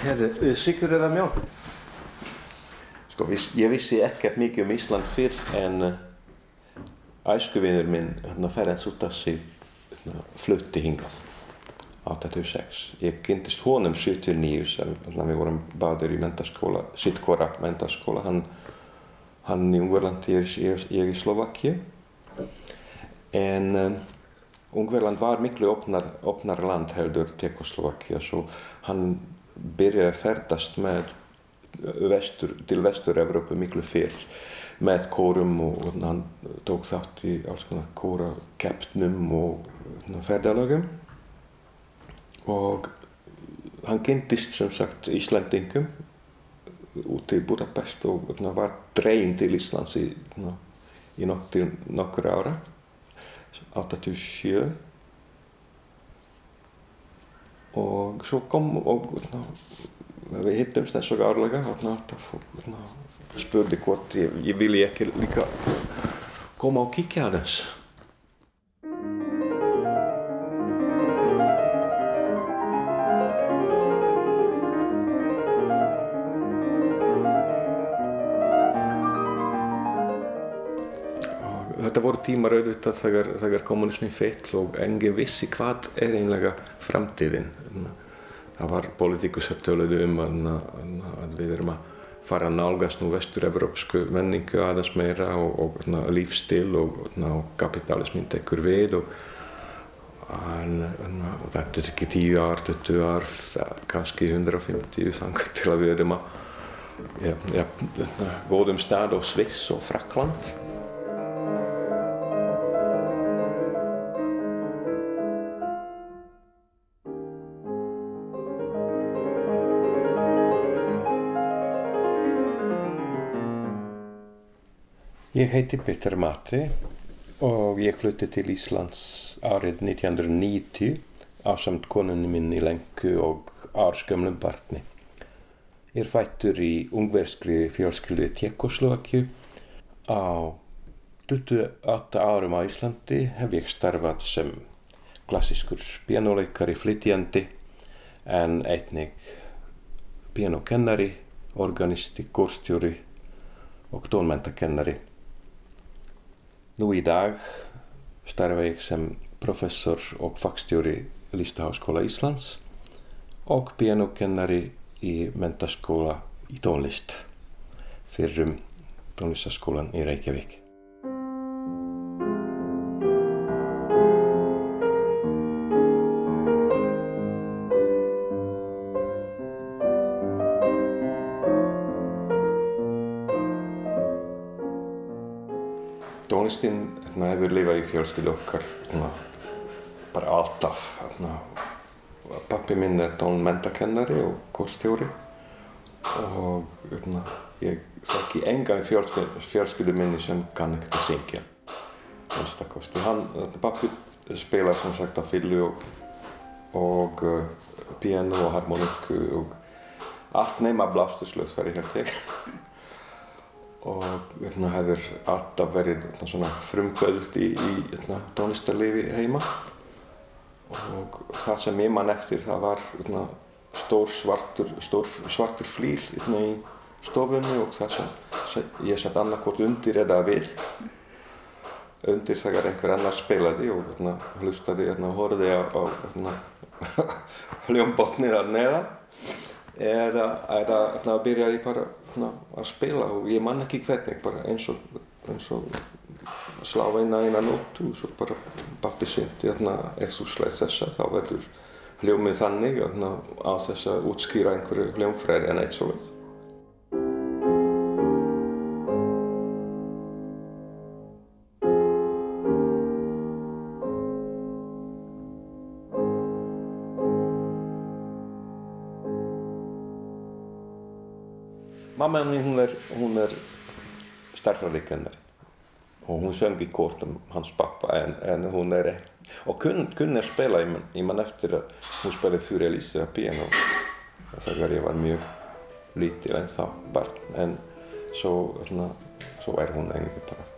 Herðu, sigur eða mjölk? Sko, ég vissi ekkert mikið um Ísland fyrr en uh, æskuvinur minn, hérna Ferenc Utassi, hérna, flutti hingað 86. Ég kynntist honum 79 sem hérna, við vorum báður í mentaskóla, Sittkora mentaskóla. Hann, hann í Ungverland, ég, ég, ég í Slovakíu. En um, Ungverland var miklu opnar, opnar land heldur Tekoslovakia, svo hann byrjaði að ferdast með vestur, til vestur-Európu miklu fyrr með kórum og, hann tók þátt í alls konar kórakeppnum og ferðalögum. Og hann kynntist sem sagt Íslandingum út í Budapest og var dreginn til Íslands í, í nokkur, nokkur ára 87 og svo kom og við hittumst eins og árlega og spurði hvort ég, ég vilji ekki líka koma og kíkja aðeins. Þetta voru tímar auðvitað þegar, þegar kommunismin feill og engin vissi hvað er einlega framtíðin. Það var politíkus að töluðu um að, að við erum að fara að nálgast nú vestur-evrópsku menningu aðeins meira og, og, lífstil og, og kapitalismin tekur við og, og þetta er ekki 10 ár, 20 ár, kannski 150 þangar til að við erum að ja, ja, góðum stað á Sviss og Frakland. Ég heiti Petter Matti og ég flutti til Íslands árið 1990 á samt konunni minni Lenku og árskömmlum barni. Ég er fættur í ungverskri fjölskyldu Tjekkoslovakju. Á 28 árum á Íslandi hef ég starfað sem klassískur pianoleikari flytjandi en einnig pianokennari, organisti, kórstjóri og tónmentakennari. Nú í dag starfa ég sem professor og fagstjóri Listaháskóla Íslands og pianokennari í mentaskóla í tónlist fyrir tónlistaskólan í Reykjavík. Tónlistin hérna, hefur lifað í fjölskyldu okkar hérna, bara alltaf hérna. pappi minn er tónmentakennari og kórstjóri og hérna, ég þekki engan fjölskyldu, fjölskyldu minni sem kann ekkert að syngja hann, pappi spilar sem sagt á fylgu og, og uh, piano og harmoníku og allt nema blástuslöð fyrir hér til og hérna, hefur alltaf verið hérna, svona frumkvöld í, í hérna, tónlistarlifi heima. Og það sem ég man eftir það var hérna, stór svartur, stór svartur flýl hérna, í stofunni og það sem ég sett annarkort undir eða við. Undir þegar einhver annar spilaði og hérna, hlustaði og horfiði á, hljómbotnið að neðan eða, eða hérna, byrjaði bara hérna, að spila og ég man ekki hvernig bara eins og, og slá eina eina nótu og svo bara pappi syndi hérna ef þú slæst þessa þá verður hljómið þannig hérna, á þess að útskýra einhverju hljómfræði en eitt svo veit. Mamma mín hún er, er starfræðikennari og hún söng í kórtum hans pappa en, en hún er og kunn, kunn er spila, ég man, man eftir að hún spilaði fyrir Elisa piano þegar ég var mjög lítil en þá barn en svo, hérna, svo er hún einhver bara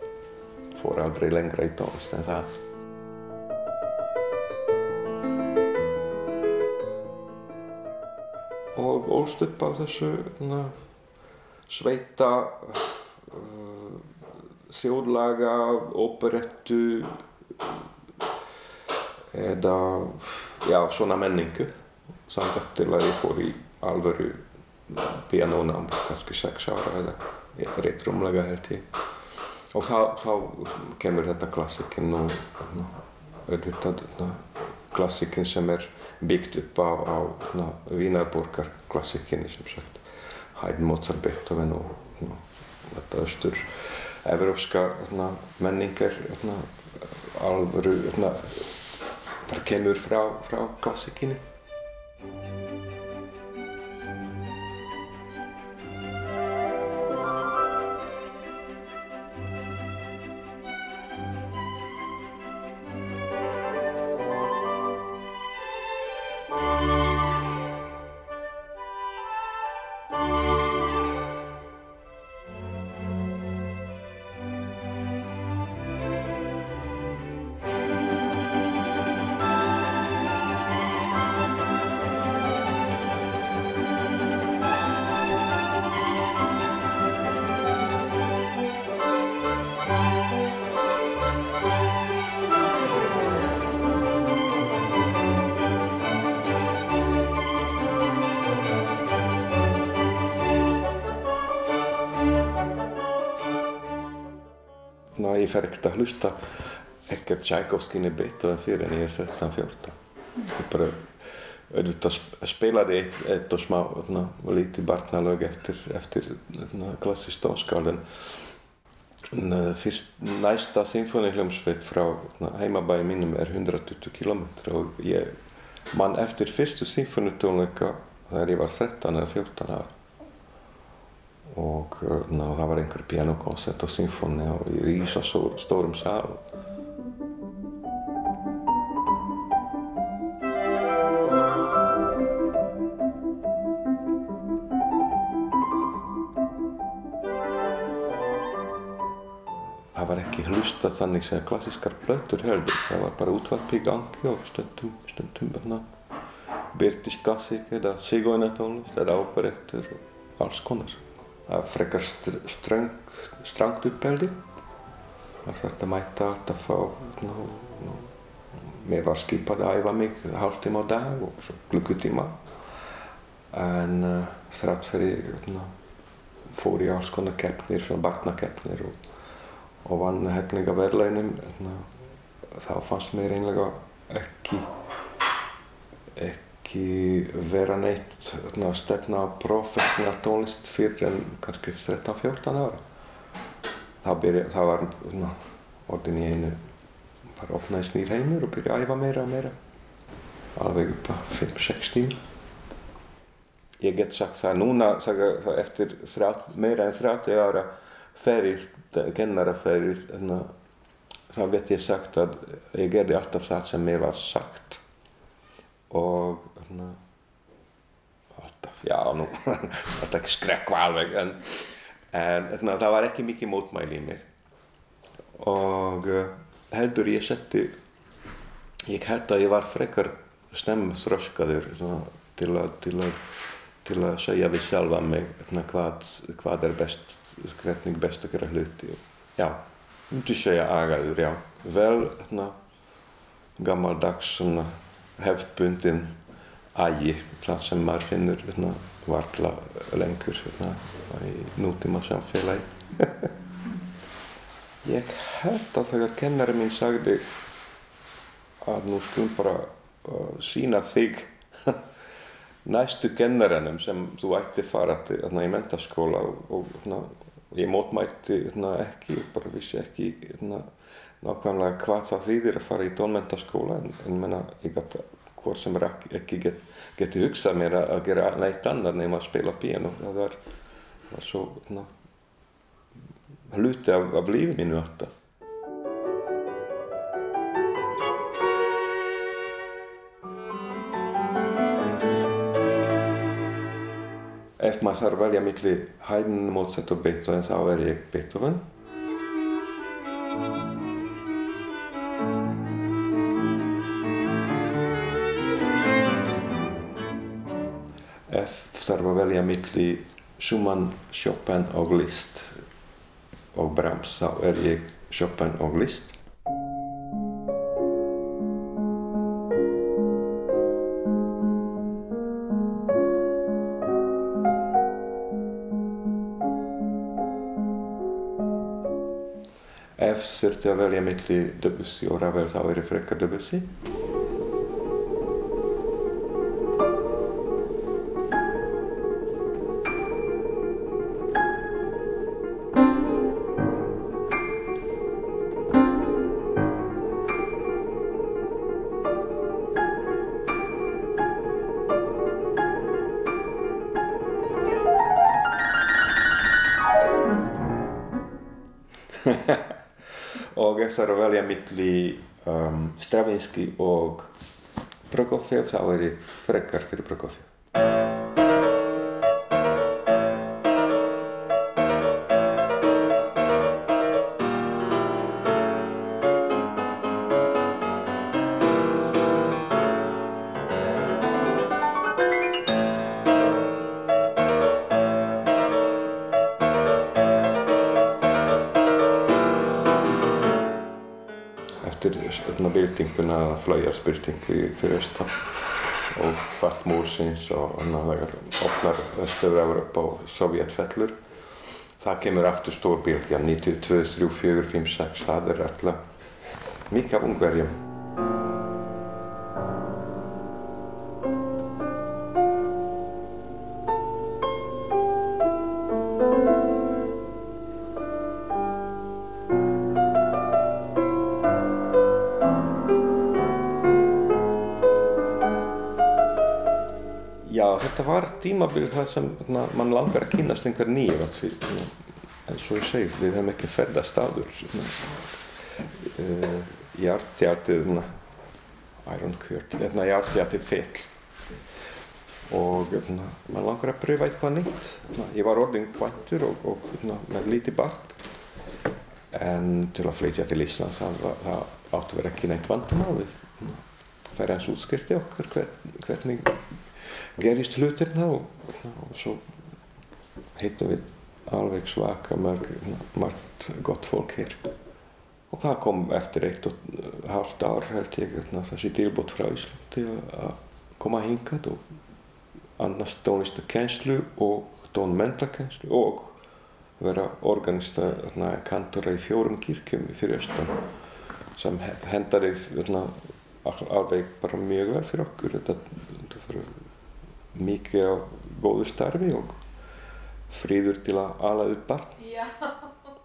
fór aldrei lengra í tónlist en það. Og ólst upp á þessu na, sveita uh, þjóðlaga, operettu eða já, svona menningu. Samkvæmt til að ég fór í alvöru pianónám kannski sex ára eða rétt rúmlega held ég. Og þá, þá kemur þetta klassikinn og auðvitað klassikinn sem er byggt upp á, á Vínarborgar klassikinn sem sagt Haydn, Mozart, Beethoven og, og þetta östur evrópska menning er alvöru bara kemur frá, frá klassikinni ég fer ekkert að hlusta. Ekkert Tchaikovsky Beethoven fyrir en ég er 13-14 ég bara auðvitað spilaði eitt, eitt og smá þarna, lítið barnalög eftir, eftir klassist tónskál en fyrst næsta symfónihljómsveit frá heimabæði mínum er 120 km og ég mann eftir fyrstu symfónitónleika þegar ég var 13 eða 14 ára og ná, það var einhver pianokonsert og symfóni og í rísa stórum sál. Það var ekki hlusta þannig sem klassískar blöttur heldur, það var bara útvarp í gangi og stundum, stundum hérna byrtist klassík eða sigóinatónlist eða óperettur og alls konar að frekar strangt uppeldi. Það þurfti að mæta alltaf fá, ná, ná, mér var skipað að æfa mig hálftíma á dag og klukkutíma. En uh, þrátt fyrir ná, fór ég alls konar keppnir, svona barnakeppnir og, og vann hellinga verðlaunum. Þá fannst mér einlega ekki, ekki ekki vera neitt að stefna á professional tónlist fyrir en kannski 13-14 ára. Það, byrja, það var orðin í einu, bara opnaðist nýr heimur og byrja að æfa meira og meira. Alveg upp á 5-6 tíma. Ég get sagt það núna, það eftir þrját, meira en 30 ára feril, kennaraferil, þá get ég sagt að ég gerði alltaf það sem mér var sagt og hérna alltaf, já nú alltaf ekki skrekva alveg en, en hérna, það var ekki mikið mótmæli í mér. Og uh, heldur ég setti ég held að ég var frekar stemmþröskaður til að til að til að segja við sjálfa mig hérna, hvað, hvað er best hvernig best að gera hluti. Já, myndi segja agaður, já. Vel, hérna gammaldags svona hefðbundin ægi, sem maður finnur hérna, varla lengur hérna, í nútíma samfélagi. ég held að þegar kennari mín sagði að nú skulum bara uh, sína þig næstu kennarinnum sem þú ætti fara til hérna, í mentaskóla og, og ég mótmælti hérna, ekki, bara vissi ekki nákvæmlega hvað það þýðir að fara í tónmentaskóla en, en menna, ég gæti hvort sem er ekki get, geti hugsað mér að gera neitt annar nema að spila piano það var, var svo na, hluti af, af lífið mínu alltaf. Ef maður þarf að velja miklu Haydn, Mozart og Beethoven þá er ég Beethoven ef þarf að velja milli Schumann, Chopin og Liszt og Brahms þá er ég Chopin og Liszt Ef þurfti að velja milli Debussy og Ravel þá er ég frekar Debussy. Og ef það er að velja milli um, Stravinsky og Prokofjev þá er ég frekar fyrir Prokofjev. Eftir hérna, byltinguna flaujarsbyltingu fyrir austan og fatt múrsins og þegar opnar Östur-Európa og Sovjet fellur. Það kemur aftur stór bylgja 92, 3, 4, 5, 6 það er alltaf mikið af ungverjum tímabil það sem na, mann langar að kynast einhver nýjum eins og ég segi, við hefum ekki ferðast áður uh, Hjartjartið Iron Curtain, Hjartjartið fell. Og na, mann langar að pröfa eitthvað nýtt na, ég var orðin kvæntur og, og með lítið barn. En til að flytja til Ísland það, það áttu vera ekki neitt vandamál við færa eins útskirti okkar hvern, hvernig gerist hlutirna og, og svo hittum við alveg svaka marg, margt gott fólk hér. Og það kom eftir eitt og halvt ár held ég þessi tilbútt frá Íslandi að koma hingað og annars tónlistakenslu og tónmentakenslu og vera organista kantora í fjórum kirkjum fyrir austan sem hendaði alveg bara mjög vel fyrir okkur. Þetta, mikið á góðu starfi og fríður til að ala upp barn. Já.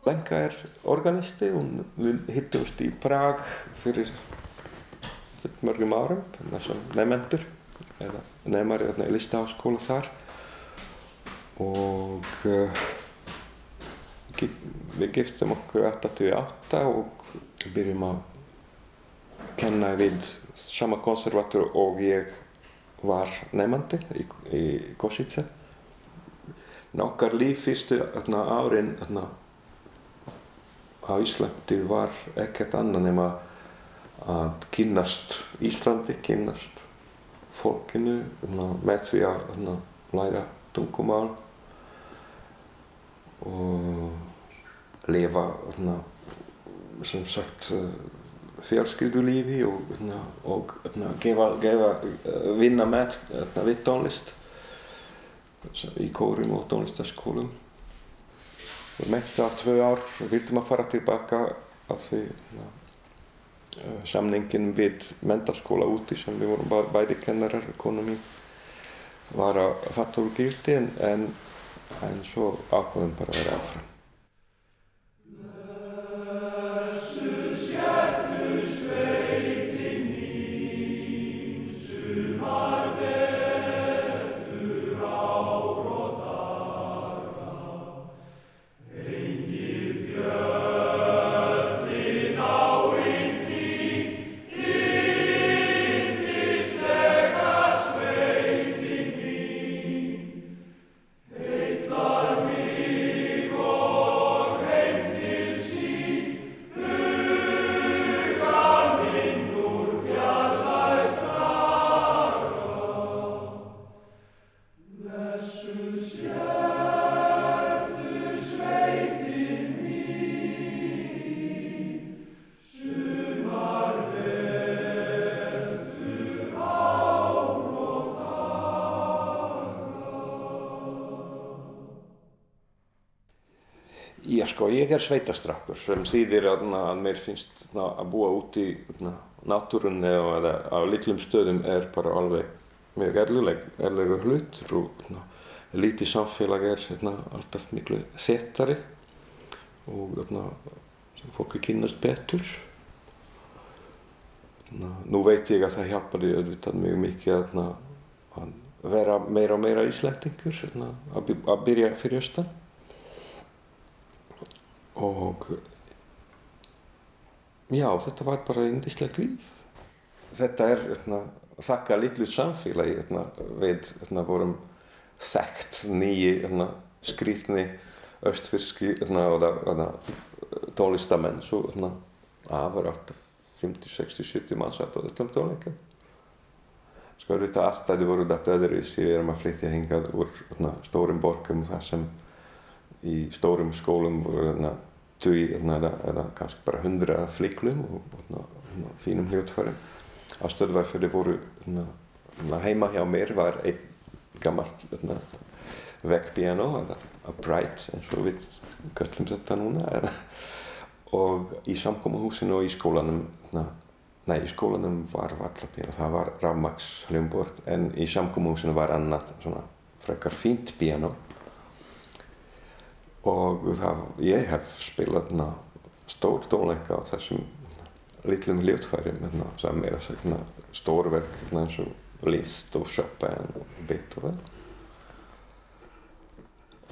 Lenka er organisti og við hittumst í Prag fyrir mörgum árum nefnendur eða nefnari í listaháskóla þar og uh, við giftum okkur 88 og byrjum að kenna við sama konservator og ég var nefnandi í, í Košice. Nokkar líf fyrstu þarna, árin þarna, á Íslandi var ekkert annað nema að kynast Íslandi, kynast fólkinu þarna, með því að læra tungumál og lifa sem sagt fjölskyldulífi og, og, og gefa, gefa, vinna með við tónlist í kórum og tónlistaskólum. Við meintum á tvö ár og vildum að fara tilbaka að því samningin við mentarskóla úti sem við vorum bæði kennarar, konu mín, var að fatta úr gildi en, en, en svo ákvæðum bara að vera áfram. Sko, ég er sveitastrakkur sem þýðir að, að mér finnst að búa út í náttúrunni eða á litlum stöðum er bara alveg mjög erlega hlut og lítið samfélag er alltaf miklu settari og fólk er kynast betur. Nú veit ég að það hjálpar því auðvitað mjög mikið að vera meira og meira íslendingur að byrja fyrir austan og já, þetta var bara eindislega líf. Þetta er etna, þakka litlu samfélagi etna, við etna, vorum þekkt nýji skrítni östfyrski tónlistamenn svo að var átt 50, 60, 70 manns á öllum tónleikum. Sko auðvitað aðstæði voru þetta öðruvis, við erum að flytja hingað úr stórum borgum þar sem í stórum skólum voru tugi eða kannski bara hundra fliklum og fínum hljótfærum. Á stöðvarfjöli voru heima hjá mér var einn gammalt veggpiano eða bright eins og við göllum þetta núna og í samkómahúsinu og í skólanum nei, í skólanum var varlapiano, það var rafmaks hljómbord en í samkómahúsinu var annað svona frekar fínt piano og það, ég hef spilað na, stór tónleika á þessum litlum hljóttfærim sem er að stórverk eins og Liszt og Chopin og Beethoven.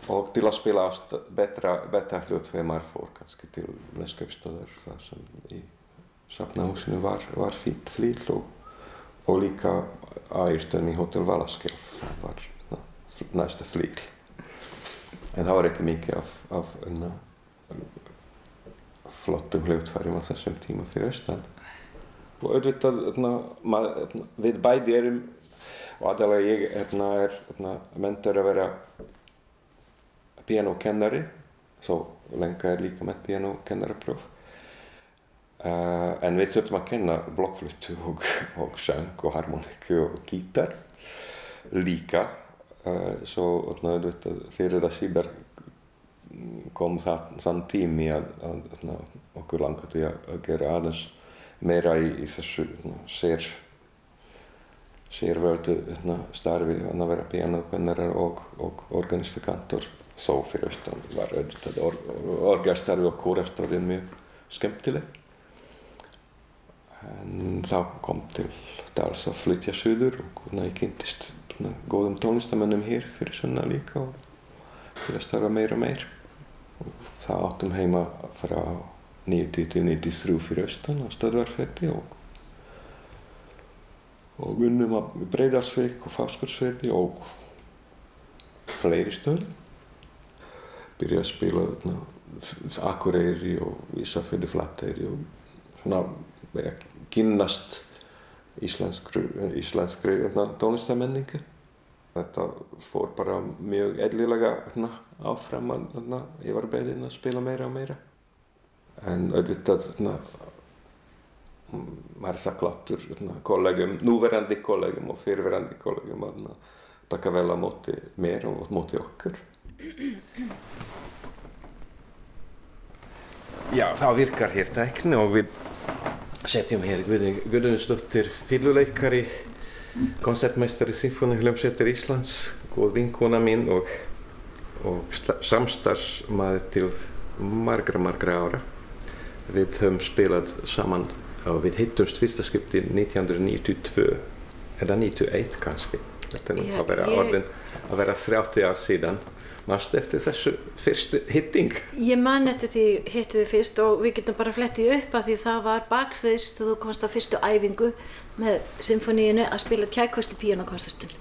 Og til að spila betra, betra hljóttfæri maður fór kannski til Neskaupstöður þar sem í safnahúsinu var, var fýtt flýl og, og líka ægistöðum í Hotel Valaskjálf það var na, næsta flýl en það var ekki mikið af, af enna, flottum hljóttfærum á þessum tíma fyrir austan. Og auðvitað enna, mað, við bæði erum og aðalega ég enna, er mentur að vera pianokennari þó lenga er líka með pianokennarapróf uh, en við þurfum að kenna blokkfluttu og, og söng og harmoníku og gítar líka. Uh, svo auðvitað fyrir það síðar kom það, þann tími að, að, að okkur langaði að, að gera aðeins meira í, í þessu sér sérvöldu starfi að vera pianopennarar og, og organistakantor þó fyrir austan var auðvitað or, orgastarfi og kórastarfi mjög skemmtileg. En þá kom til dals að flytja söður og ég kynntist góðum tónlistamönnum hér fyrir sunna líka og fyrir að starfa meir og meir. Og það áttum heima frá 90-93 fyrir austan á stöðvarferði og og unnum á Breiðarsvík og Fáskursferði og fleiri stöð byrjaði að spila þarna Akureyri og Ísafjörði Flateyri og svona verið að kynnast íslenskri, íslenskri hérna, tónlistamenningu. Þetta fór bara mjög eðlilega hérna, áfram að hérna, ég var beðinn að spila meira og meira. En auðvitað maður er þakkláttur kollegum, núverandi kollegum og fyrirverandi kollegum að taka vel á móti mér og móti okkur. Já, þá virkar hér tækni og við setjum hér Guðunsdóttir fylluleikari, koncertmeistari Sinfónihljómsveitar Íslands, góð vinkona mín og, og samstarfsmaður til margra, margra ára. Við höfum spilað saman og við hittumst fyrsta skipti 1992 eða 91 kannski. Þetta er nú að vera orðin að vera 30 ár síðan. Mástu eftir þessu fyrstu hitting? Ég man eftir því hittið þið fyrst og við getum bara flettið upp að því það var baksviðs þegar þú komast á fyrstu æfingu með symfoníinu að spila tjækvæslu píjónakonsertin.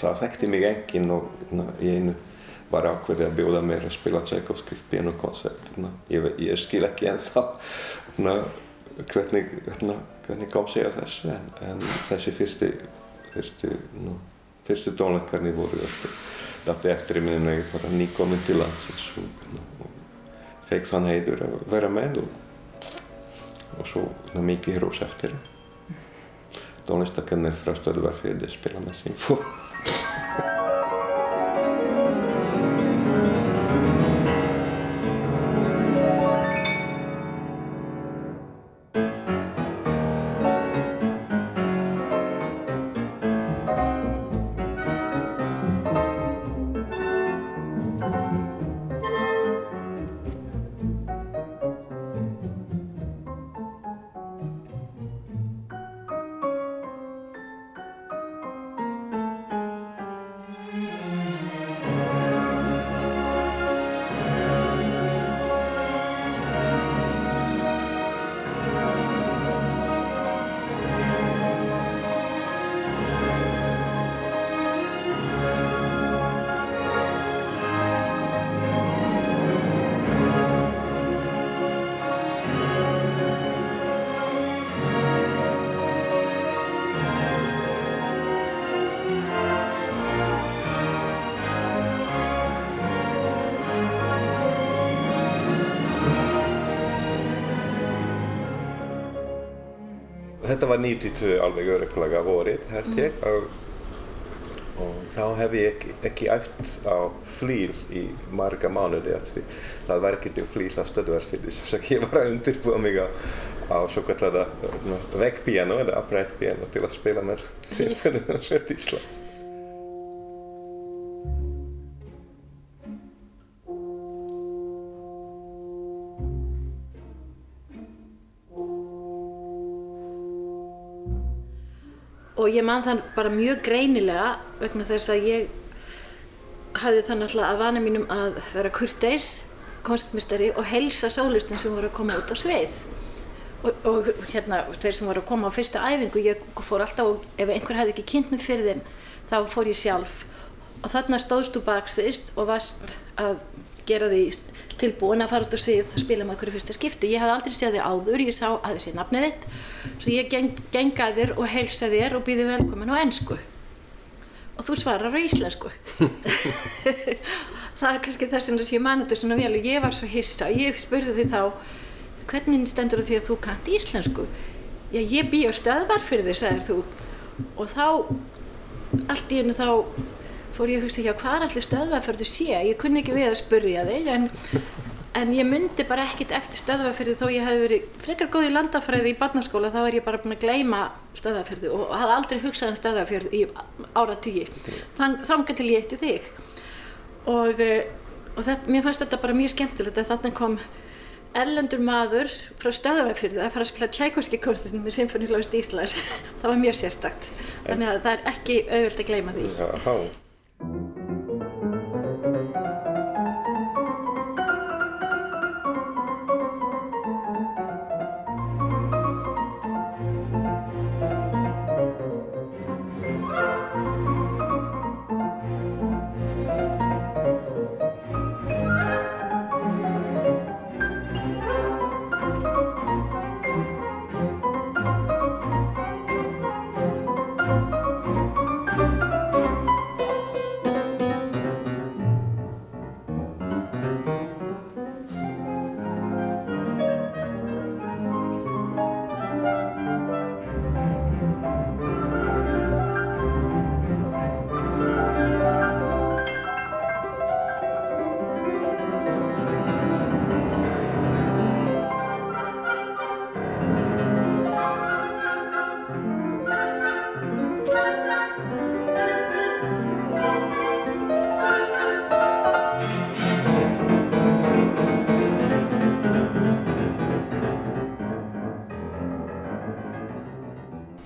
Það þekkti mig enginn og í einu var ákveðið að bjóða mér að spila Tchaikovsky pianokoncert. Ég, ég skil ekki ennþá hérna, hvernig, hvernig kom sig að þessu en, en þessi fyrsti, fyrsti, fyrsti tónleikarnir voru þetta eftir í minnum ég bara nýkominn til landsins og, og fekk þann heiður að vera með og, og svo hérna, mikið hrós eftir. Tónlistakennir frá Stöðvarfjörði spila með Sinfó. Þetta var 92 alveg öruglega vorið held ég mm. og, og þá hef ég ekki, ekki æft á flýl í marga mánuði það var ekki til flýl á stöðvarfylgis þess að ég var að undirbúa mig á, á svo kallara veggpiano eða upright piano til að spila með Sinfoníunarsveit Íslands. Og ég man þann bara mjög greinilega vegna þess að ég hafði þann alltaf að vana mínum að vera kurteis, konstmisteri og helsa sálustum sem voru að koma út á sveið. Og, og hérna þeir sem voru að koma á fyrstu æfingu ég fór alltaf og ef einhver hefði ekki kynnt mig fyrir þeim þá fór ég sjálf. Og þarna stóðst þú baksist og varst að gera því tilbúin að fara út svið að spila með okkur í fyrsta skipti. Ég hafði aldrei séð þig áður, ég sá að þið sé nafnið þitt, svo ég geng, gengaði þér og heilsa þér og býði velkomin á ennsku. Og þú svarar á íslensku. það er kannski þess að ég mani þetta svona vel og ég var svo hissa. Ég spurði því þá, hvernig stendur því að þú kannt íslensku? Já, ég bý á stöðvar fyrir því, sagðir þú. Og þá, allt í hennu þá fór ég að hugsa hjá hvað er allir stöðvæðferðu sé? Ég kunni ekki við að spurja þig en, en ég myndi bara ekkit eftir stöðvæðferðu þó ég hef verið frekar góð í landafræði í barnaskóla þá er ég bara búin að gleyma stöðvæðferðu og hafði aldrei hugsað um stöðvæðferðu í ára tíu þanga til ég eitti þig. Og, eh, og þetta, mér fannst þetta bara mjög skemmtilegt að þarna kom erlendur maður frá stöðvæðferðu að fara að spila tlækurski koncertin með Sinfoníklaust Íslands. Það var mjög sérstakt. Þannig að það er ekki auðvilt að gleyma því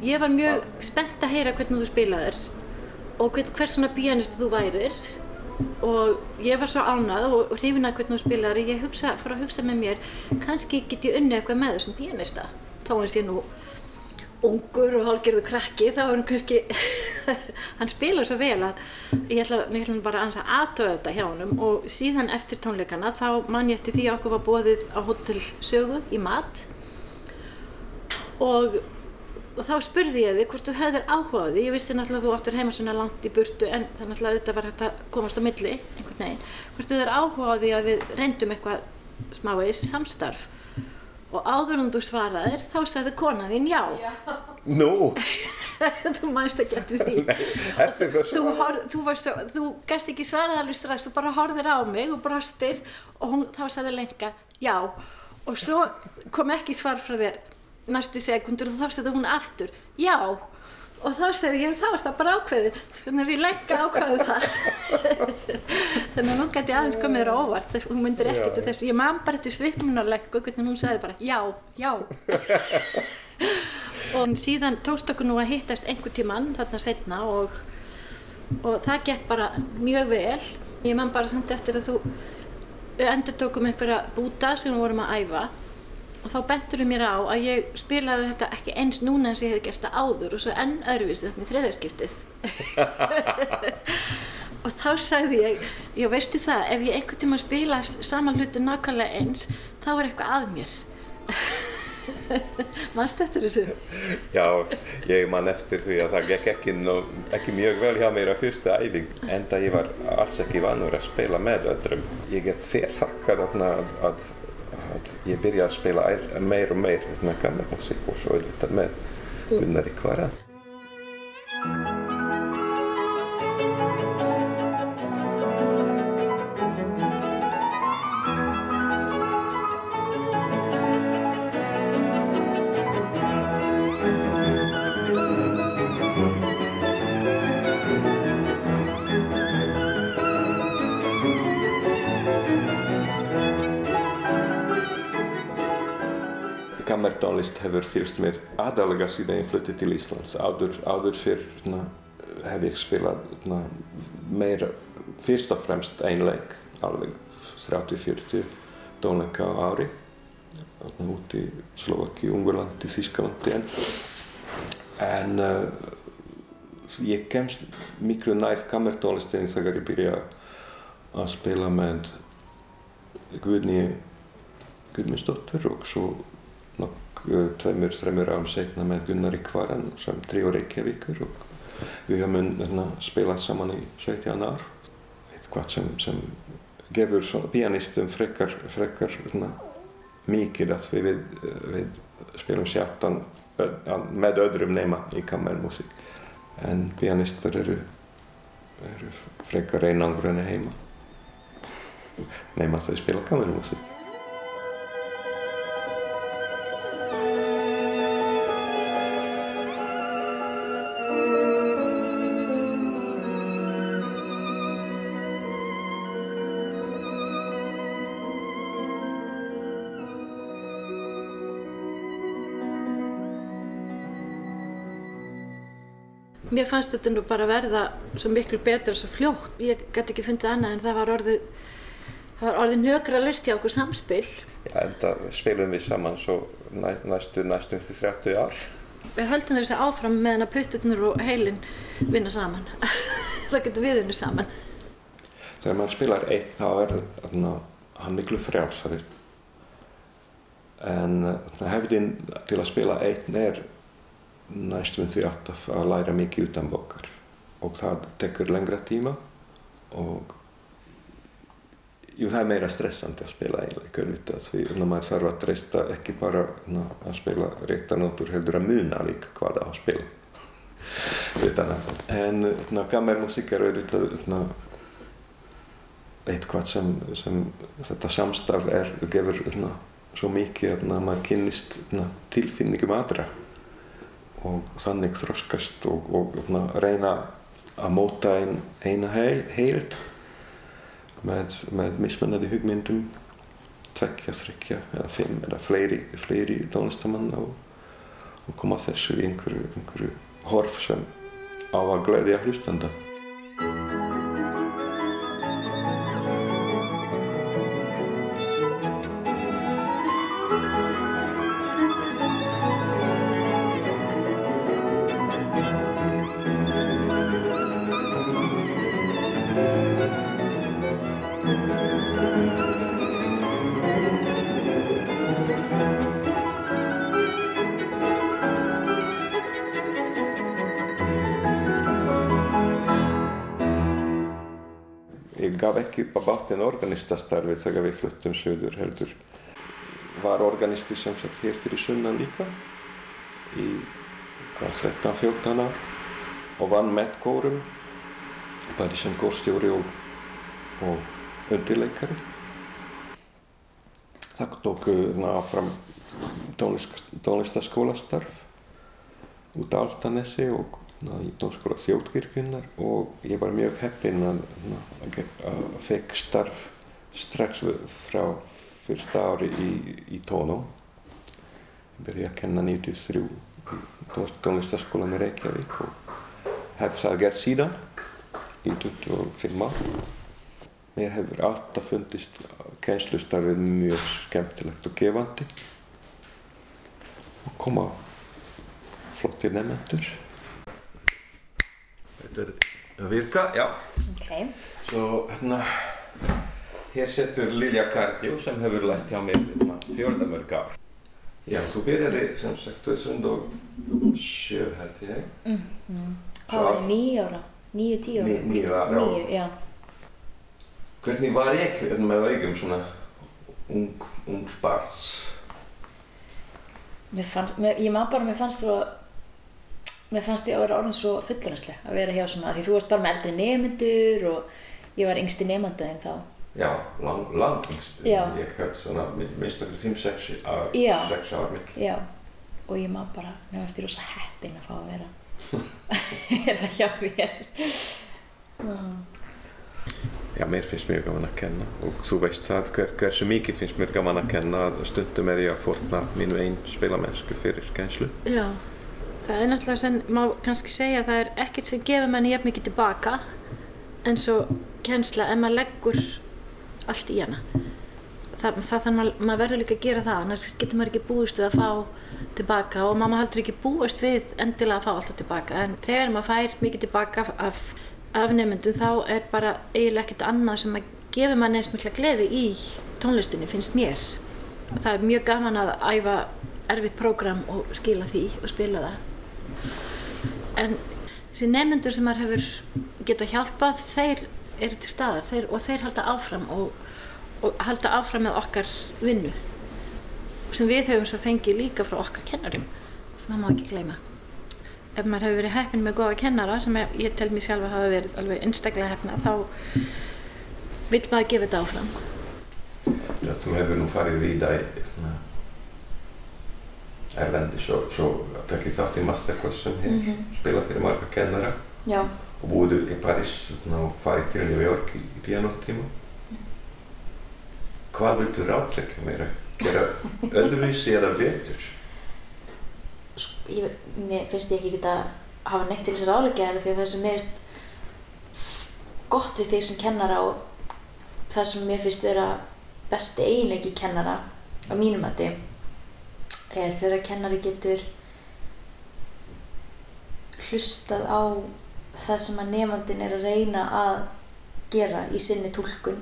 Ég var mjög spennt að heyra hvernig þú spilaðir og hvers svona pianist þú værir. Og ég var svo ánað og hrifin að hvernig þú spilaðir. Ég hugsa, fór að hugsa með mér kannski get ég unni eitthvað með þessum pianista. Þá eins ég nú ungur og hálfgerðu krakki þá er hann kannski hann spila svo vel að ég ætla, ég ætla bara að aðtöða þetta hjá hann og síðan eftir tónleikana þá man ég eftir því að okkur var bóðið á Hotel Sögu í mat. Og, og þá spurði ég þig hvort þú hefðir áhugaði ég vissi náttúrulega að þú áttur heima svona langt í burtu en þannig að þetta var hægt að komast á milli einhvern veginn, hvort þú hefðir áhugaði að við reyndum eitthvað smávegis samstarf og áður en þú svaraðir þá sagði konan þín já. já. Nú? þú mannst ekki eftir því. Nei, það svo. Þú, þú, svo, þú gæst ekki svaraði alveg strax, þú bara horfir á mig og brostir og hún, þá sagði lenga já og svo kom ekki svar frá þér næstu sekundur og þá sagði hún aftur. Já. Og þá segði ég þá er það bara ákveðið. Þannig að við lenga ákveðum það. Þannig að nú gæti aðeins komið þér óvart. Hún myndir ekkert til þess. Ég man bara til svipmun og hún segði bara já, já. Og síðan tókst okkur nú að hittast einhver tíman þarna setna og, og það gekk bara mjög vel. Ég man bara samt eftir að þú endur tókum einhverja búta sem við vorum að æfa og þá bentur við mér á að ég spilaði þetta ekki eins núna eins og ég hef gert það áður og svo enn öðruvísi þetta í þriðarskiptið og þá sagði ég já veistu það, ef ég einhvern tíma spila saman hluti nákvæmlega eins þá er eitthvað að mér. Mannst eftir þessu? Já, ég man eftir því að það gekk ekki, ekki mjög vel hjá mér á fyrstu æfing en það ég var alls ekki vanur að spila með öllum ég get að, að að ég byrja að spila meir og meir með gammal músík og svo auðvitað með Gunnar í Kammertónlist hefur fyrst mér aðalega síðan ég flutti til Íslands. Áður, áður fyrr na, hef ég spilað na, meira, fyrst og fremst einleik, alveg 30-40 tónleika á ári. Út í Slovaki, Ungverlandi, Þískalandi en. En uh, ég kemst miklu nær kammertónlistinni þegar ég byrja að spila með Guðni Guðmundsdóttur og svo tveimur, þreimur árum setna með Gunnar í Kvaran sem trí og Reykjavíkur og við höfum hérna, spilað saman í 17 ár. Eitthvað sem, sem gefur pianistum frekar, frekar mikið að við, við spilum sjaltan með öðrum nema í kammermusík. En pianistar eru, eru frekar einangur enn heima. Nema þau spila kammermusík mér fannst þetta nú bara verða svo miklu betra svo fljótt. Ég gæti ekki fundið annað en það var orðið það var orðið nökra lust hjá okkur samspil. Já, en það spilum við saman svo næ, næstu næstu til 30 ár. Við höldum þessi áfram meðan að puttirnir og heilin vinna saman. Það getur við vinna saman. Þegar maður spilar eitt þá er hann miklu frjálsari. En hefðin til að spila eitt er næstum því alltaf að læra mikið utan bókar. Og það tekur lengra tíma og jú, það er meira stressandi að spila einleika því að maður þarf að treysta ekki bara na, að spila réttanótur heldur að muna líka hvað það á að spila. Utan að en gammelmusík er auðvitað eitthvað sem, sem þetta samstarf er gefur na, svo mikið að maður kynnist tilfinningum aðra og þannig þroskast og, og, og reyna að móta ein, eina heild með, með mismunandi hugmyndum tveggja, þryggja eða fimm eða fleiri, fleiri tónlistamann og, og koma þessu í einhverju, einhverju horf sem á að gleyðja hlustanda. Bátinn organistastarfið þegar við fluttum söður heldur. Var organisti sem sagt hér fyrir sunnan líka í hvað 13-14 ár og vann með kórum bæði sem kórstjóri og, og undirleikari. Það tók náfram tónlistaskólastarf út á Altanesi og í tónskóla þjóðkirkvinnar og ég var mjög heppinn að, að fekk starf strax frá fyrsta ári í, í tónum. Ég byrjaði að kenna 93 í tónlistaskólan í Reykjavík og hef það gert síðan í 25 ár. Mér hefur alltaf fundist kennslustarfið mjög skemmtilegt og gefandi og koma flottir nefnendur. Þetta er að virka, já. Ok. Svo hérna, hér setur Lilja Kardjó sem hefur lært hjá mér hérna, fjöldamörg ár. Já, þú byrjaði sem sagt 2007 held ég. Mm. Hvað var það, nýju ára? Nýju, tíu ára? Níu ára, já. Níu, já. Hvernig var ég hérna, með augum svona ung, ung spars? Mér fannst, mér, ég maður bara, mér fannst svo, mér fannst ég að vera orðin svo fullorðsleg að vera hér svona, af því þú varst bara með eldri nemyndur og ég var yngsti nemanda en þá. Já, lang, langast. Já. Ég held svona minnst okkur 5-6 ár, Já. 6 ár mitt. Já, og ég maður bara, mér fannst ég rosa heppin að fá að vera, vera hjá þér. Já. Mér finnst mjög gaman að kenna og þú veist það hver, hversu mikið finnst mér gaman að kenna að stundum er ég að forna mínu einn spilamennsku fyrir kennslu. Já, það er náttúrulega sem má kannski segja að það er ekkert sem gefur manni jafn mikið tilbaka en svo kennsla ef maður leggur allt í hana. Það, það þannig maður, maður verður líka að gera það, annars getur maður ekki búist við að fá tilbaka og maður heldur ekki búist við endilega að fá alltaf tilbaka en þegar maður fær mikið tilbaka af, af nefndum þá er bara eiginlega ekkert annað sem að gefur manni eins mikla gleði í tónlistinni finnst mér. Það er mjög gaman að æfa erfitt prógram og skila því og spila það. En þessi nefnendur sem maður hefur getað hjálpað, þeir eru til staðar þeir, og þeir halda áfram og, og halda áfram með okkar vinnu sem við höfum svo fengið líka frá okkar kennarum sem maður má ekki gleyma. Ef maður hefur verið heppin með góða kennara sem ég, ég tel mér sjálf að hafa verið alveg einstaklega heppna þá vil maður gefa þetta áfram. Já, þú hefur nú farið víða í hérna, Erlendi svo, svo tekið þátt í masterclassum hér, Mhm. spilað fyrir marga kennara Já, og búið í hérna, og farið til New York í, í pianotíma. Hvað viltu ráðleggja mér að gera öðruvísi eða betur? sko, ég, mér finnst ég ekki geta hafa neitt til þess að ráleika því að það sem mér finnst gott við því sem kennara og það sem mér finnst vera besti eiginleiki kennara á mínum mati er þegar kennari getur hlustað á það sem að nefandin er að reyna að gera í sinni túlkun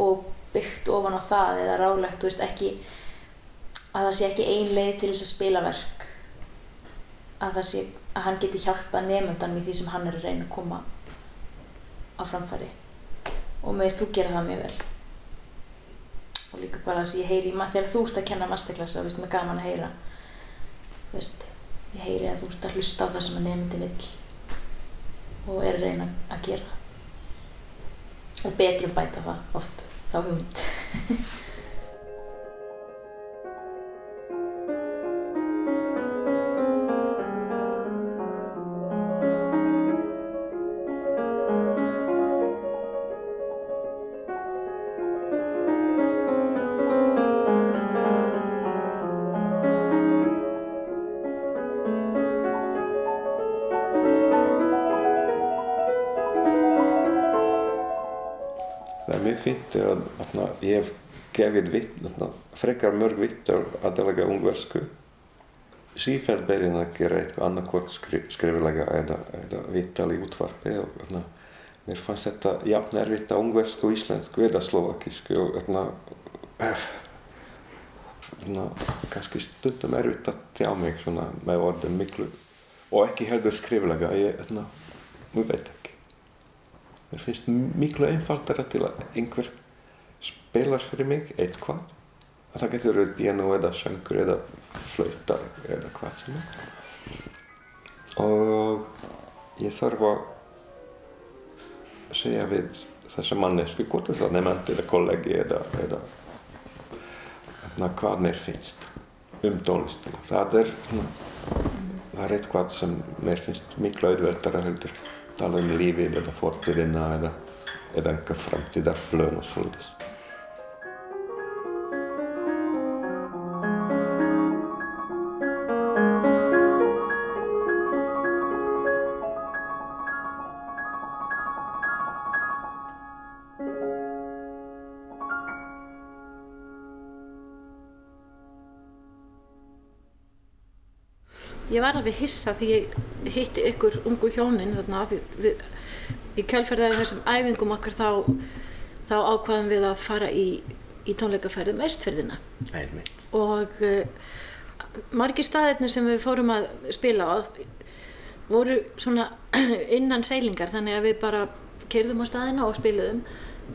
og byggt ofan á það eða rálegt, þú veist, ekki að það sé ekki ein leið til þess að spila verk að það sé að hann geti hjálpað nefndan við því sem hann er að reyna að koma á framfæri. Og með þess þú gera það mjög vel og líka bara þess að ég heyri í maður þegar þú ert að kenna masterklassa, veist, mér er gaman að heyra. Veist, ég heyri að þú ert að hlusta á það sem að nefndin vill og er að reyna að gera. Og betrum bæta það oft þá hugmynd ég hef gefið vitt, þarna, frekar mörg vittur aðalega ungversku. Sífælt berinn að gera eitthvað annarkvort skri, skriflega eða, eða vittal í útvarpi og þarna, mér fannst þetta jafn erfitt að ungversku, íslensku eða slovakísku og þarna, kannski stundum erfitt að tjá mig svona með orðum miklu og ekki heldur skriflega, ég, þarna, ég veit ekki. mér finnst miklu einfaldara til að einhver spilar fyrir mig eitthvað það getur verið piano eða söngur eða flauta eða hvað sem er. Og ég þarf að segja við þessa mannesku hvort það er nefnd eða kollegi eða, eða hvað mér finnst um tónlistina. Það er, það er eitthvað sem mér finnst miklu auðveldara heldur. Tala um lífið eða fortíðina eða, eða einhver framtíðarblön og svolítið ég var alveg hissa því ég hitti ykkur ungu hjónin þarna í kjálferðaði þessum æfingum okkar þá, þá ákvaðum við að fara í, í tónleikaferðum Östferðina og uh, margir staðirnir sem við fórum að spila á voru svona innan seilingar þannig að við bara kerðum á staðina og spiluðum.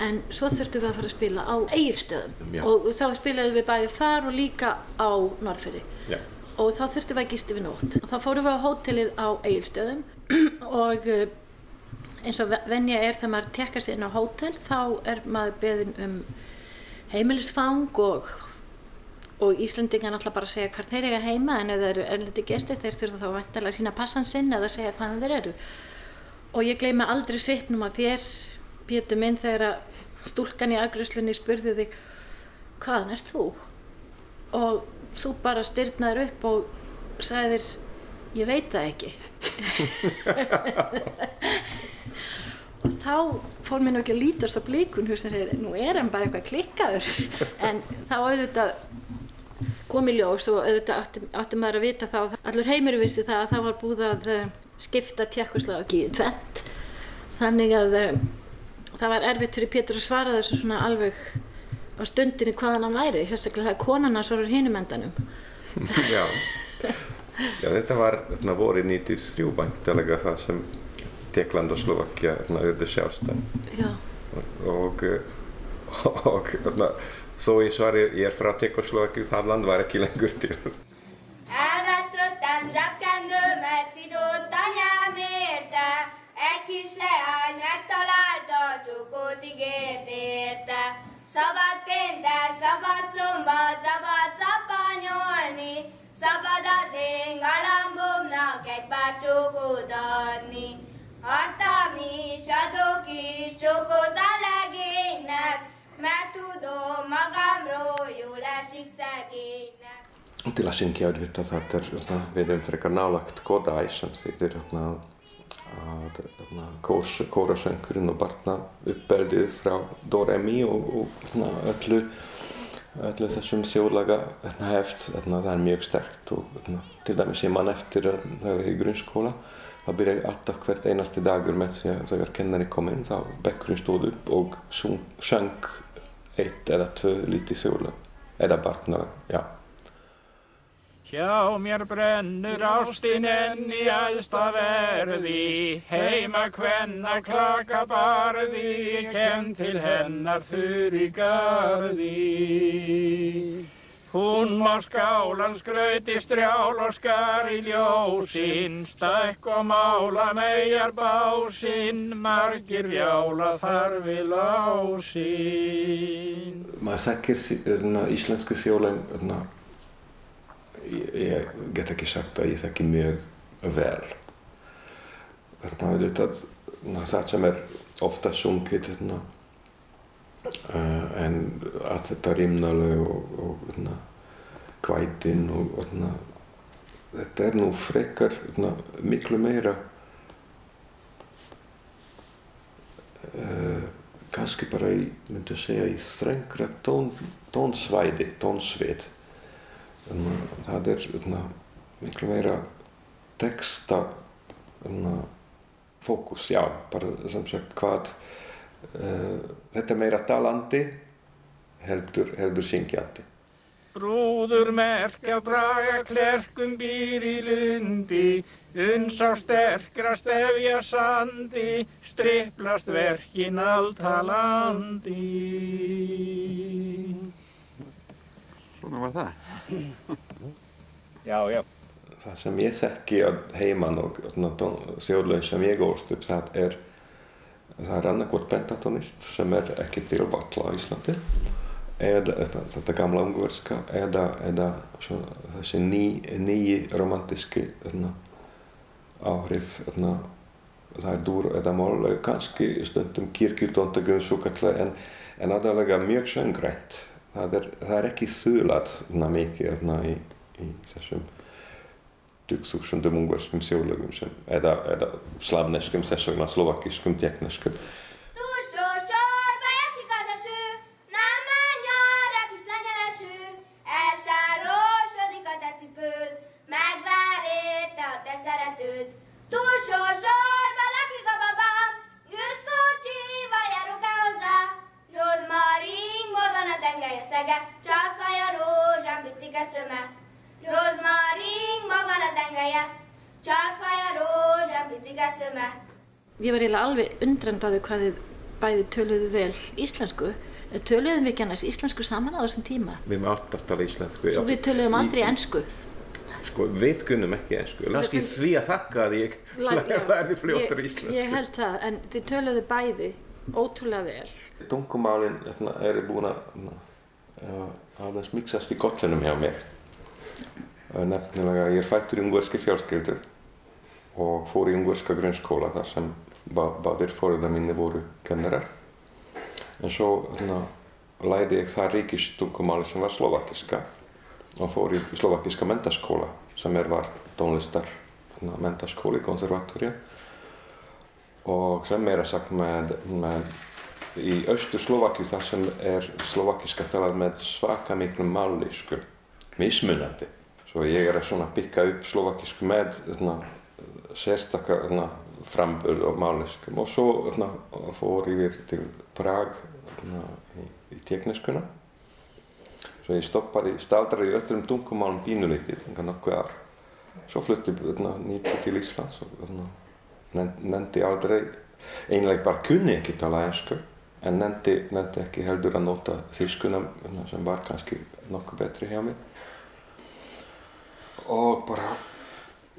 En svo þurftum við að fara að spila á eigilstöðum Já. og þá spilaðum við bæði þar og líka á Norðferði. Og þá þurftum við að gisti við nótt og þá fórum við á hótelið á Egilstöðum og uh, eins og ve- venja er þegar maður tekkar sér inn á hótel þá er maður beðin um heimilisfang og, og Íslendingar náttúrulega bara segja hvar þeir eiga heima en ef þeir eru erlendi gesti þeir þurfa þá vantilega að sína passan sinn eða segja hvaðan þeir eru og ég gleyma aldrei svipnum að þér Pétur minn þegar stúlkan í afgriðslunni spurði þig hvaðan ert þú? og þú bara styrnaður upp og sagðir ég veit það ekki. Og þá fór mér nú ekki að lítast á blíkun nú er hann bara eitthvað klikkaður. En þá auðvitað kom í ljós og auðvitað átti, átti maður að vita það allur heimur vissi það að það var búið að eh, skipta tjekkoslavaki í tvent þannig að eh, það var erfitt fyrir Pétur að svara þessu svona alveg á stundinni hvaðan hann væri sérstaklega það að konan hans var úr hinum endanum Já. Já, þetta var þarna, vorið 93 væntalega það sem Tekland og Slovakia urðu sjálfstæð já, og, og þarna, svo í svari ég er frá Tekoslovakíu, það land var ekki lengur til. Elvesztettem zsebkendőmet, szidóttam nyelmérte, egy kis leány megtalálta, csókót ígért érte. Szabad péntek, szabad szomba, szabad szapanyolni, szabad az én galambomnak egy pár csókot adni. Adtam is, adok is csókot a legénynek, mert tudom magamról jól esik szegénynek. Un til er šim kjær vitt at hatter na vidun frekar nalagt kodā að kós, kórasöngurinn og barna uppeldið frá Doremi og, og þarna, öllu, öllu þessum þjóðlaga þarna, heft, þarna, það er mjög sterkt og þarna, til dæmis ég man eftir það var í grunnskóla það byrjaði alltaf hvert einasti dagur með því að þegar kennari kom inn þá bekkurinn stóð upp og sung, söng eitt eða tvö lítið þjóðlag eða barna, já Hjá mér brennur ástin enn í æðsta verði, heima hvenna klaka barði, ég kem til hennar þurr í garði. Hún má skálan skrauti strjál og skar í ljósinn, stækk og mála megar básinn, margir rjála þar við lásinn. maður sí- þarna, íslensku þarna, ég, get ekki sagt að ég þekki mjög vel þarna, auðvitað, þarna, það sem er ofta sungið þarna, uh, en allt þetta rímnaleg og, og þarna, kvætin og, og þarna, þetta er nú frekar þarna, miklu meira uh, kannski bara í, myndi að segja, í þrengra tón, tónsvæði, tónsvið. Þannig að það er þarna, miklu meira texta þarna, fókus, já, bara sem sagt hvað uh, þetta er meira talandi heldur, heldur syngjandi. Brúður merkja braga klerkum býr í lundi, uns á sterkra stefja sandi, striplast verkin alltalandi. Svona var það. Já, já. Það sem ég þekki að heiman og þjóðlaun sem ég ólst upp, það er, það er annarkvort bentatonist sem er ekki til valla á Íslandi, eða þetta, gamla ungverska, eða, eða svona, þessi ný, nýji romantíski áhrif, þarna, það er dúr eða mál, kannski stundum kallar, en, en aðalega mjög söngrænt. Það er, það er ekki þulað mikið í, í þessum tugþúsundum ungverskum þjóðlögum sem, eða, eða slavneskum, þess vegna slovakískum, tjekneskum. Undrand á því hvað þið bæði töluðu vel íslensku. Töluðum við ekki annars íslensku saman á þessum tíma? Við erum alltaf tala íslensku. Svo við töluðum aldrei Í- ensku. Sko, við kunnum ekki ensku. Kannski því að þakka að ég lærði fljóttur íslensku. Ég held það, en þið töluðu bæði ótrúlega vel. Tungumálin hérna, eru búin að hérna, uh, aðeins mixast í kollinum hjá mér. Uh, nefnilega, ég er fættur í ungverski fjölskyldur og fór í ungverska grunnskóla þar sem bá, báðir fóröldar minni voru kennarar. En svo hérna, læði ég það ríkistungumáli sem var slovakiska og fór í slovakiska mentaskóla sem er var tónlistar hérna, mentaskóli, konservatória og sem meira sagt með, með í austur Slovakíu þar sem er slovakiska talað með svaka miklum mállísku, mismunandi. Svo ég er að svona bygga upp slovakísku með þarna, sérstaka þarna, framburð og mállískum og svo þarna, fór ég til Prag þarna, í, í tekniskuna. Svo ég stoppaði, staldraði í öllum tungumálum pínulítið, þannig nokkuð ár. Svo flutti þarna, nýtt til Íslands og nefndi aldrei, einlega bara kunni ekki tala ensku en nefndi, nefndi ekki heldur að nota þýskuna sem var kannski nokkuð betri hjá mér og bara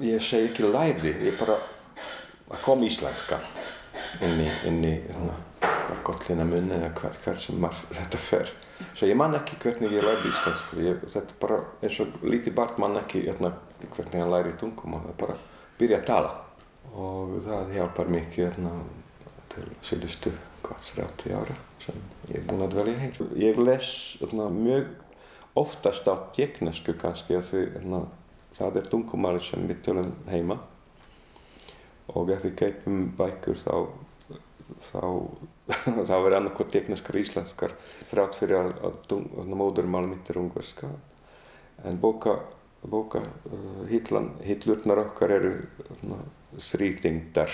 ég segi ekki læri, ég bara það kom íslenska inn í, inn í hérna, bara gottlina munni eða hver, hver sem maður, þetta fer. Svo ég man ekki hvernig ég lærði íslensku. Ég, þetta bara eins og lítið barn man ekki hérna, hvernig hann læri tungum og það bara byrja að tala. Og það hjálpar mikið hérna, til síðustu hvað 30 ára sem ég er búinn að dvelja hér. Ég les hérna, mjög oftast á tjeknesku kannski því hérna, það er tungumál sem við tölum heima og ef við keipum bækur þá þá, þá er annarkoð tjekneskar íslenskar þrátt fyrir að, að, að móðurmál mitt er ungverska. En bóka, bóka uh, hillan, hillurnar okkar eru þrýtingdar,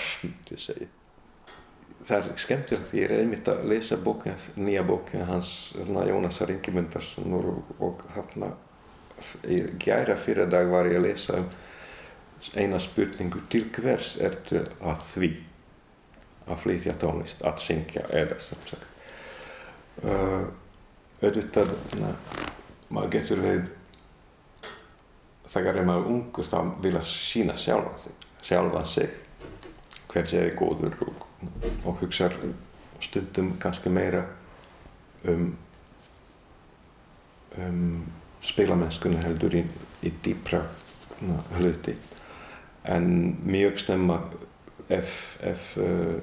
það er skemmtilegt, ég er einmitt að lesa bókina, nýja bókina hans Jónasar Ingemundarsson og, og þarna í gæra fyrir dag var ég að lesa um eina spurningu til hvers ertu að því? Að flytja tónlist, að syngja eða sem sagt. Uh, auðvitað maður getur verið þegar er maður ungur þá vil að sína sjálfan sig, sjálfan sig hvers er góður og, og hugsa stundum kannski meira um um spilamennskunni heldur í, í dýpra hluti en mjög snemma ef, ef, uh,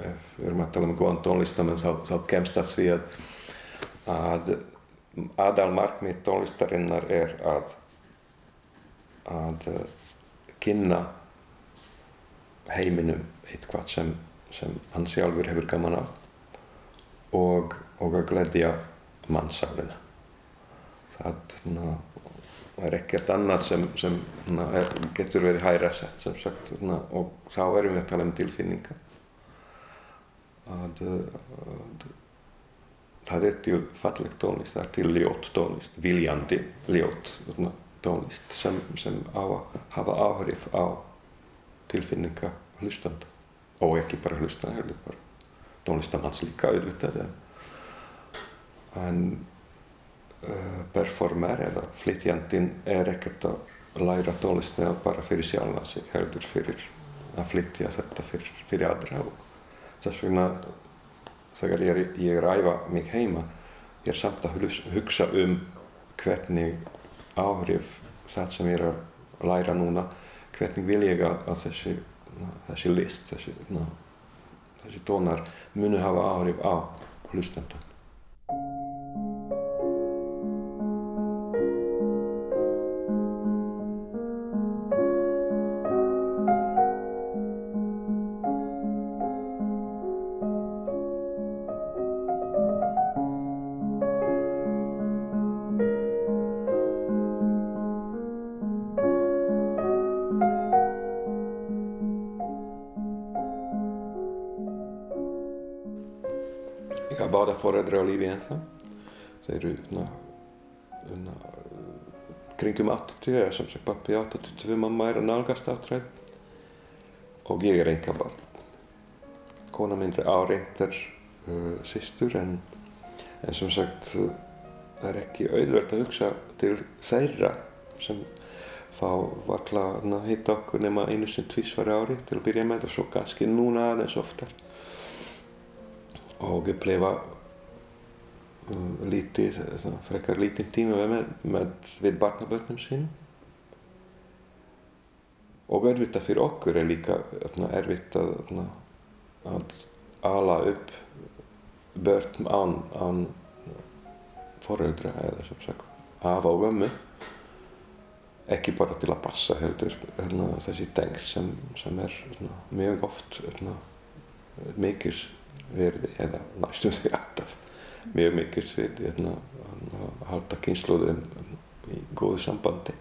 ef við erum að tala um góðan tónlistamenn þá, þá kemst að því að að aðal markmið tónlistarinnar er að að uh, kynna heiminum eitthvað sem, sem hann sjálfur hefur gaman af og, og að gledja mannsálina. Það na, er ekkert annað sem, sem na, er, getur verið hæra sett sem sagt na, og þá erum við að tala um tilfinninga að, að það er til falleg tónlist, það er til ljót tónlist, viljandi ljót svona, tónlist sem, sem á að hafa áhrif á tilfinninga hlustanda. Og ekki bara hlustanda, tónlistamanns líka auðvitað en, performer eða flytjandinn er ekkert að læra tónlistina bara fyrir sjálfa sig, heldur fyrir að flytja þetta fyrir, fyrir aðra. Og þess vegna þegar ég er, ég er að æfa mig heima ég er samt að hugsa um hvernig áhrif það sem ég er að læra núna hvernig vil ég að, þessi, þessi list þessi, þessi tónar muni hafa áhrif á hlustandan foreldrar á lífi ennþá. Þeir eru na, na, kringum 80, eða sem sagt pappi 82, mamma er að nálgast átræð og ég er enga barn. Kona minn er áreindar uh, systur en, en sem sagt uh, það er ekki auðvelt að hugsa til þeirra sem fá varla að hitta okkur nema einu sem tvísvar ári til að byrja með og svo kannski núna aðeins oftar og upplifa um, lítið, frekar lítið tíma með, með, við barnabötnum sínum. Og erfitt fyrir okkur er líka erfitt að, að ala upp börn án, án foreldra eða sem sagt afa og ömmu. Ekki bara til að passa heldur þessi tengl sem, sem er mjög oft mikils verði eða næstum því alltaf mjög mikils verði hérna, að halda kynnslóðum í góðu sambandi.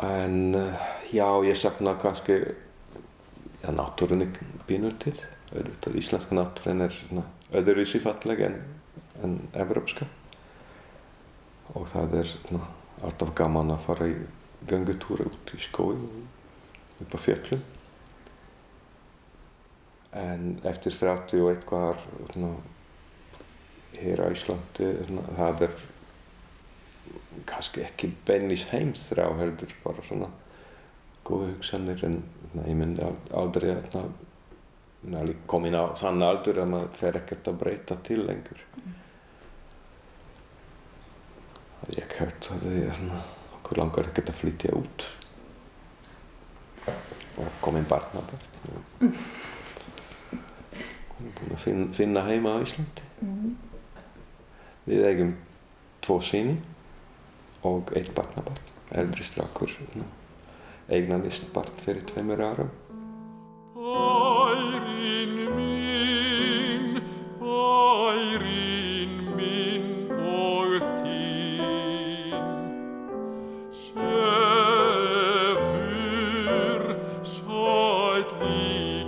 En eh, já ég sakna kannski já náttúrunni býnur til. Auðvitað íslenska náttúrun er svona, öðruvísi falleg en, en evrópska. Og það er svona, alltaf gaman að fara í göngutúra út í skói upp á fjöllum en eftir 30 og eitthvað svona, hér á Íslandi svona, það er kannski ekki beinnis heimþrá heldur bara svona góða hugsanir. En svona, ég myndi al- aldrei að komin á þann aldur að maður fer ekkert að breyta til lengur. Það ég hört að því að okkur langar ekkert að flytja út. Og komin barnabörn. Búin að finna, finna heima á Íslandi. Við eigum tvo síni og eitt barnabarn, eldri strákur, eignanist barn fyrir tveimur árum. Bærin minn, bærin minn og þín Sefur sæll